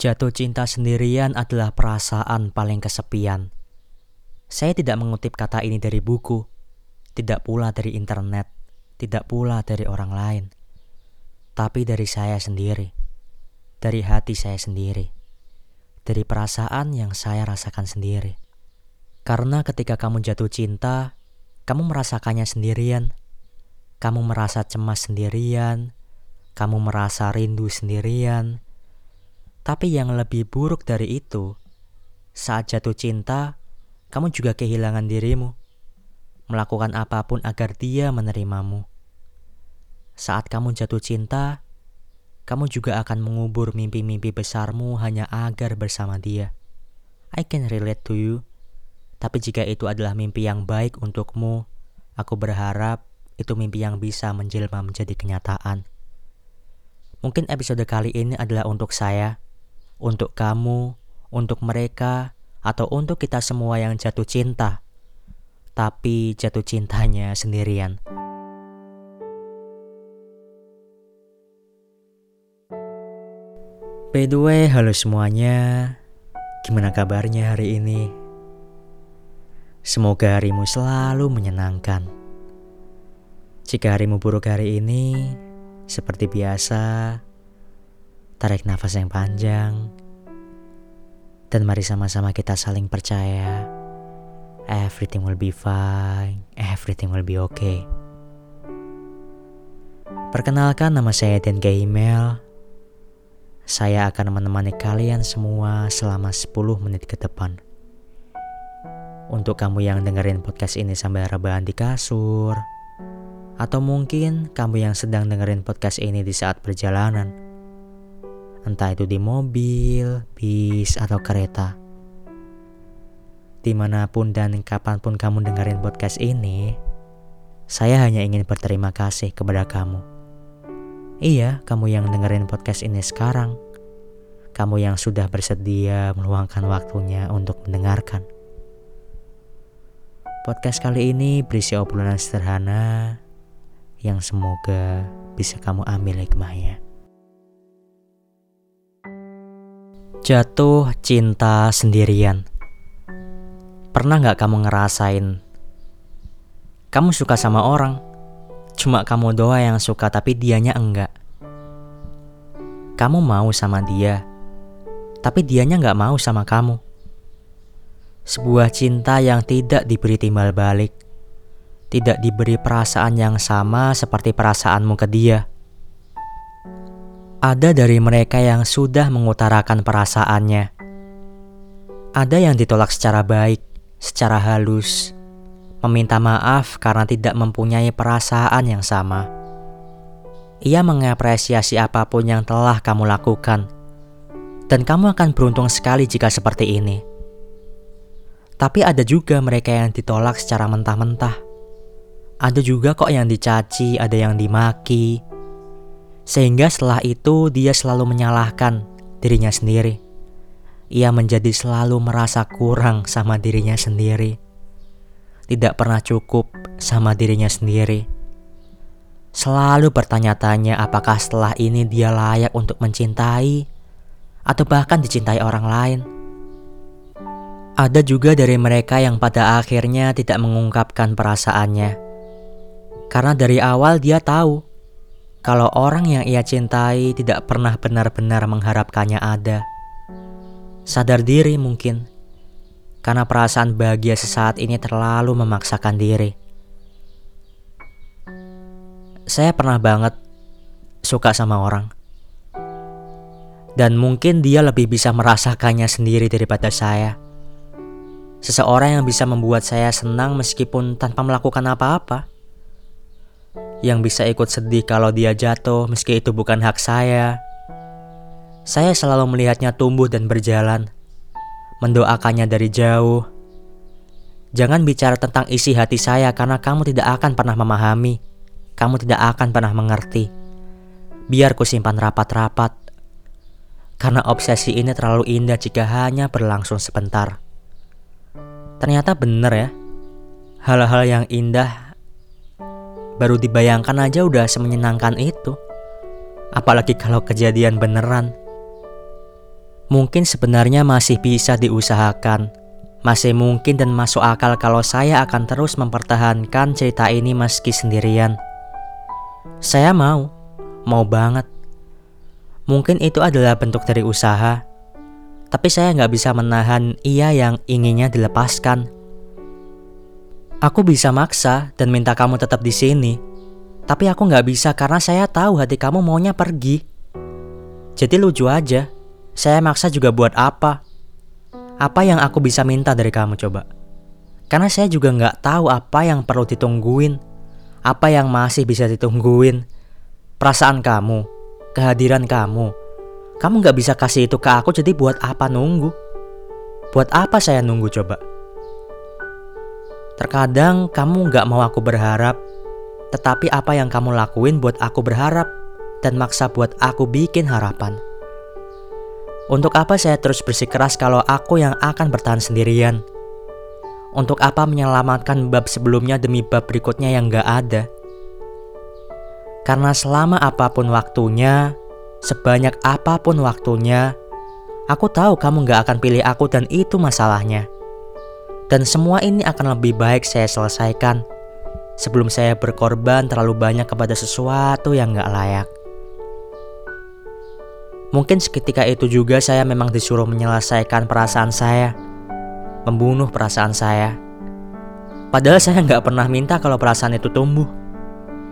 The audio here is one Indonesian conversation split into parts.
Jatuh cinta sendirian adalah perasaan paling kesepian. Saya tidak mengutip kata ini dari buku, tidak pula dari internet, tidak pula dari orang lain, tapi dari saya sendiri, dari hati saya sendiri, dari perasaan yang saya rasakan sendiri. Karena ketika kamu jatuh cinta, kamu merasakannya sendirian, kamu merasa cemas sendirian, kamu merasa rindu sendirian tapi yang lebih buruk dari itu, saat jatuh cinta, kamu juga kehilangan dirimu, melakukan apa pun agar dia menerimamu. Saat kamu jatuh cinta, kamu juga akan mengubur mimpi-mimpi besarmu hanya agar bersama dia. I can relate to you, tapi jika itu adalah mimpi yang baik untukmu, aku berharap itu mimpi yang bisa menjelma menjadi kenyataan. Mungkin episode kali ini adalah untuk saya untuk kamu, untuk mereka, atau untuk kita semua yang jatuh cinta, tapi jatuh cintanya sendirian. By the way, halo semuanya. Gimana kabarnya hari ini? Semoga harimu selalu menyenangkan. Jika harimu buruk hari ini, seperti biasa, Tarik nafas yang panjang. Dan mari sama-sama kita saling percaya. Everything will be fine. Everything will be okay. Perkenalkan nama saya Dan Email. Saya akan menemani kalian semua selama 10 menit ke depan. Untuk kamu yang dengerin podcast ini sambil rebahan di kasur, atau mungkin kamu yang sedang dengerin podcast ini di saat perjalanan, entah itu di mobil, bis, atau kereta. Di mana pun dan kapan pun kamu dengerin podcast ini, saya hanya ingin berterima kasih kepada kamu. Iya, kamu yang dengerin podcast ini sekarang. Kamu yang sudah bersedia meluangkan waktunya untuk mendengarkan. Podcast kali ini berisi obrolan sederhana yang semoga bisa kamu ambil hikmahnya. Jatuh cinta sendirian. Pernah nggak kamu ngerasain? Kamu suka sama orang, cuma kamu doa yang suka tapi dianya enggak. Kamu mau sama dia, tapi dianya nggak mau sama kamu. Sebuah cinta yang tidak diberi timbal balik, tidak diberi perasaan yang sama seperti perasaanmu ke dia ada dari mereka yang sudah mengutarakan perasaannya. Ada yang ditolak secara baik, secara halus, meminta maaf karena tidak mempunyai perasaan yang sama. Ia mengapresiasi apa pun yang telah kamu lakukan, dan kamu akan beruntung sekali jika seperti ini. Tapi ada juga mereka yang ditolak secara mentah-mentah. Ada juga kok yang dicaci, ada yang dimaki, sehingga setelah itu dia selalu menyalahkan dirinya sendiri. Ia menjadi selalu merasa kurang sama dirinya sendiri. Tidak pernah cukup sama dirinya sendiri. Selalu bertanya-tanya apakah setelah ini dia layak untuk mencintai atau bahkan dicintai orang lain. Ada juga dari mereka yang pada akhirnya tidak mengungkapkan perasaannya. Karena dari awal dia tahu kalau orang yang ia cintai tidak pernah benar-benar mengharapkannya ada. Sadar diri mungkin, karena perasaan bahagia sesaat ini terlalu memaksakan diri. Saya pernah banget suka sama orang. Dan mungkin dia lebih bisa merasakannya sendiri daripada saya. Seseorang yang bisa membuat saya senang meskipun tanpa melakukan apa-apa yang bisa ikut sedih kalau dia jatuh meski itu bukan hak saya. Saya selalu melihatnya tumbuh dan berjalan, mendoakannya dari jauh. Jangan bicara tentang isi hati saya karena kamu tidak akan pernah memahami. Kamu tidak akan pernah mengerti. Biar ku simpan rapat-rapat. Karena obsesi ini terlalu indah jika hanya berlangsung sebentar. Ternyata benar ya. Hal-hal yang indah Baru dibayangkan aja udah semenyenangkan itu. Apalagi kalau kejadian beneran. Mungkin sebenarnya masih bisa diusahakan. Masih mungkin dan masuk akal kalau saya akan terus mempertahankan cerita ini meski sendirian. Saya mau, mau banget. Mungkin itu adalah bentuk dari usaha, tapi saya nggak bisa menahan ia yang inginnya dilepaskan. Aku bisa maksa dan minta kamu tetap di sini, tapi aku nggak bisa karena saya tahu hati kamu maunya pergi. Jadi lucu aja, saya maksa juga buat apa? Apa yang aku bisa minta dari kamu coba? Karena saya juga nggak tahu apa yang perlu ditungguin, apa yang masih bisa ditungguin. Perasaan kamu, kehadiran kamu, kamu gak bisa kasih itu ke aku jadi buat apa nunggu? Buat apa saya nunggu coba? Terkadang kamu gak mau aku berharap, tetapi apa yang kamu lakuin buat aku berharap dan maksa buat aku bikin harapan. Untuk apa saya terus bersikeras kalau aku yang akan bertahan sendirian? Untuk apa menyelamatkan bab sebelumnya demi bab berikutnya yang gak ada? Karena selama apa pun waktunya, Sebanyak apa pun waktunya, aku tahu kamu gak akan pilih aku dan itu masalahnya. Dan semua ini akan lebih baik saya selesaikan sebelum saya berkorban terlalu banyak kepada sesuatu yang gak layak. Mungkin seketika itu juga saya memang disuruh menyelesaikan perasaan saya, membunuh perasaan saya. Padahal saya nggak pernah minta kalau perasaan itu tumbuh.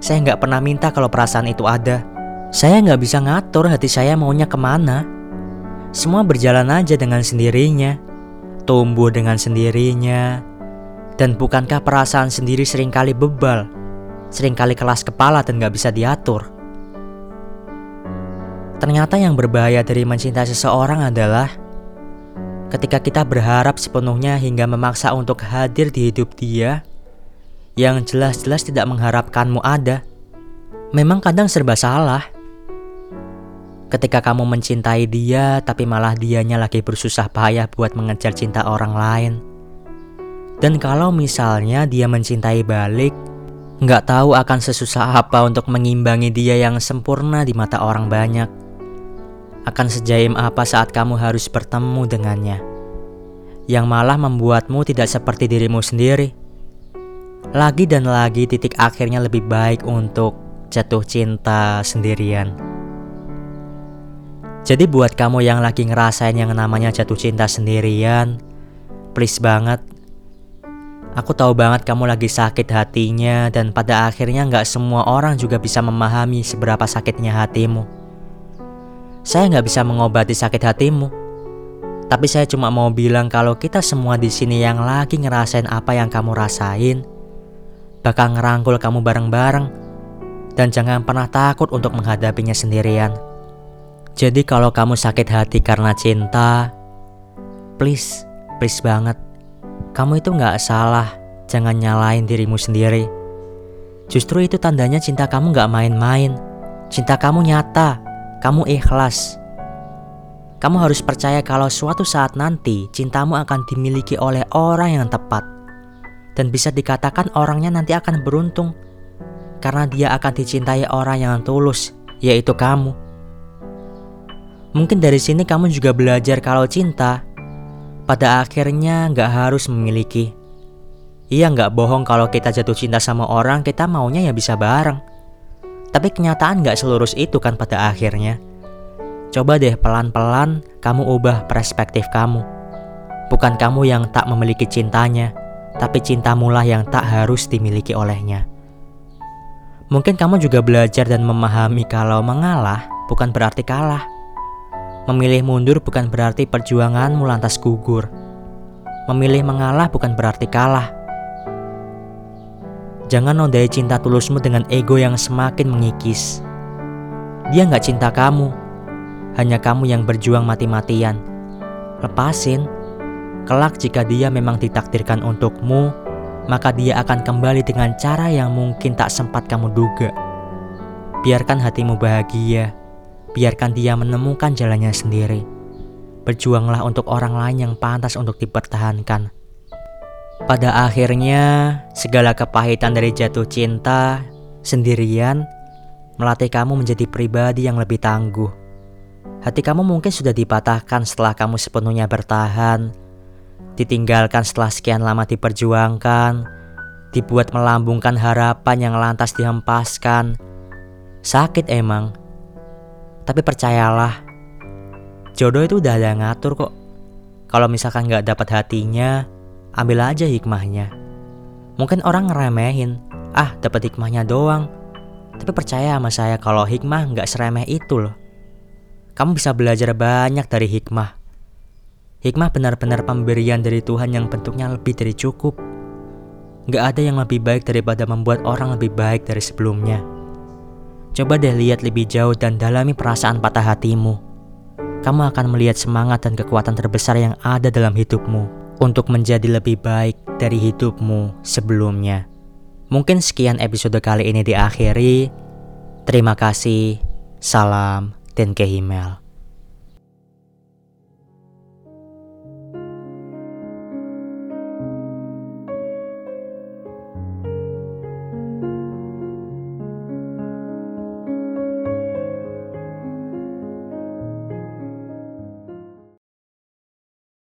Saya nggak pernah minta kalau perasaan itu ada. Saya nggak bisa ngatur hati saya maunya ke mana. Semua berjalan aja dengan sendirinya, tumbuh dengan sendirinya. Dan bukankah perasaan sendiri sering kali bebal, sering kali kelas kepala dan nggak bisa diatur? Ternyata yang berbahaya dari mencintai seseorang adalah ketika kita berharap sepenuhnya hingga memaksa untuk hadir di hidup dia yang jelas-jelas tidak mengharapkanmu ada. Memang kadang serba salah. Ketika kamu mencintai dia, tapi malah dianya lagi bersusah payah buat mengejar cinta orang lain. Dan kalau misalnya dia mencintai balik, nggak tahu akan sesusah apa untuk mengimbangi dia yang sempurna di mata orang banyak. Akan sejaim apa saat kamu harus bertemu dengannya, yang malah membuatmu tidak seperti dirimu sendiri. Lagi dan lagi titik akhirnya lebih baik untuk jatuh cinta sendirian. Jadi buat kamu yang lagi ngerasain yang namanya jatuh cinta sendirian, please banget. Aku tahu banget kamu lagi sakit hatinya dan pada akhirnya nggak semua orang juga bisa memahami seberapa sakitnya hatimu. Saya nggak bisa mengobati sakit hatimu, tapi saya cuma mau bilang kalau kita semua di sini yang lagi ngerasain apa yang kamu rasain, bakal ngerangkul kamu bareng-bareng, dan jangan pernah takut untuk menghadapinya sendirian. Jadi kalau kamu sakit hati karena cinta, please, please banget. Kamu itu nggak salah, jangan nyalain dirimu sendiri. Justru itu tandanya cinta kamu nggak main-main. Cinta kamu nyata, kamu ikhlas. Kamu harus percaya kalau suatu saat nanti cintamu akan dimiliki oleh orang yang tepat. Dan bisa dikatakan orangnya nanti akan beruntung. Karena dia akan dicintai orang yang tulus, yaitu kamu. Mungkin dari sini kamu juga belajar kalau cinta pada akhirnya nggak harus memiliki. Iya nggak bohong kalau kita jatuh cinta sama orang kita maunya ya bisa bareng. Tapi kenyataan nggak selurus itu kan pada akhirnya. Coba deh pelan-pelan kamu ubah perspektif kamu. Bukan kamu yang tak memiliki cintanya, tapi cintamulah yang tak harus dimiliki olehnya. Mungkin kamu juga belajar dan memahami kalau mengalah bukan berarti kalah. Memilih mundur bukan berarti perjuanganmu lantas gugur. Memilih mengalah bukan berarti kalah. Jangan nodai cinta tulusmu dengan ego yang semakin mengikis. Dia nggak cinta kamu, hanya kamu yang berjuang mati-matian. Lepasin. Kelak jika dia memang ditakdirkan untukmu, maka dia akan kembali dengan cara yang mungkin tak sempat kamu duga. Biarkan hatimu bahagia biarkan dia menemukan jalannya sendiri. Berjuanglah untuk orang lain yang pantas untuk dipertahankan. Pada akhirnya, segala kepahitan dari jatuh cinta sendirian melatih kamu menjadi pribadi yang lebih tangguh, Hati kamu mungkin sudah dipatahkan setelah kamu sepenuhnya bertahan, ditinggalkan setelah sekian lama diperjuangkan, dibuat melambungkan harapan yang lantas dihempaskan. Sakit emang, tapi percayalah, jodoh itu udah ada yang ngatur kok. Kalau misalkan gak dapat hatinya, ambil aja hikmahnya. Mungkin orang ngeremehin, ah dapat hikmahnya doang. Tapi percaya sama saya kalau hikmah nggak seremeh itu loh. Kamu bisa belajar banyak dari hikmah. Hikmah benar-benar pemberian dari Tuhan yang bentuknya lebih dari cukup. Gak ada yang lebih baik daripada membuat orang lebih baik dari sebelumnya. Coba deh lihat lebih jauh dan dalami perasaan patah hatimu. Kamu akan melihat semangat dan kekuatan terbesar yang ada dalam hidupmu untuk menjadi lebih baik dari hidupmu sebelumnya. Mungkin sekian episode kali ini diakhiri. Terima kasih. Salam dan Kehimel.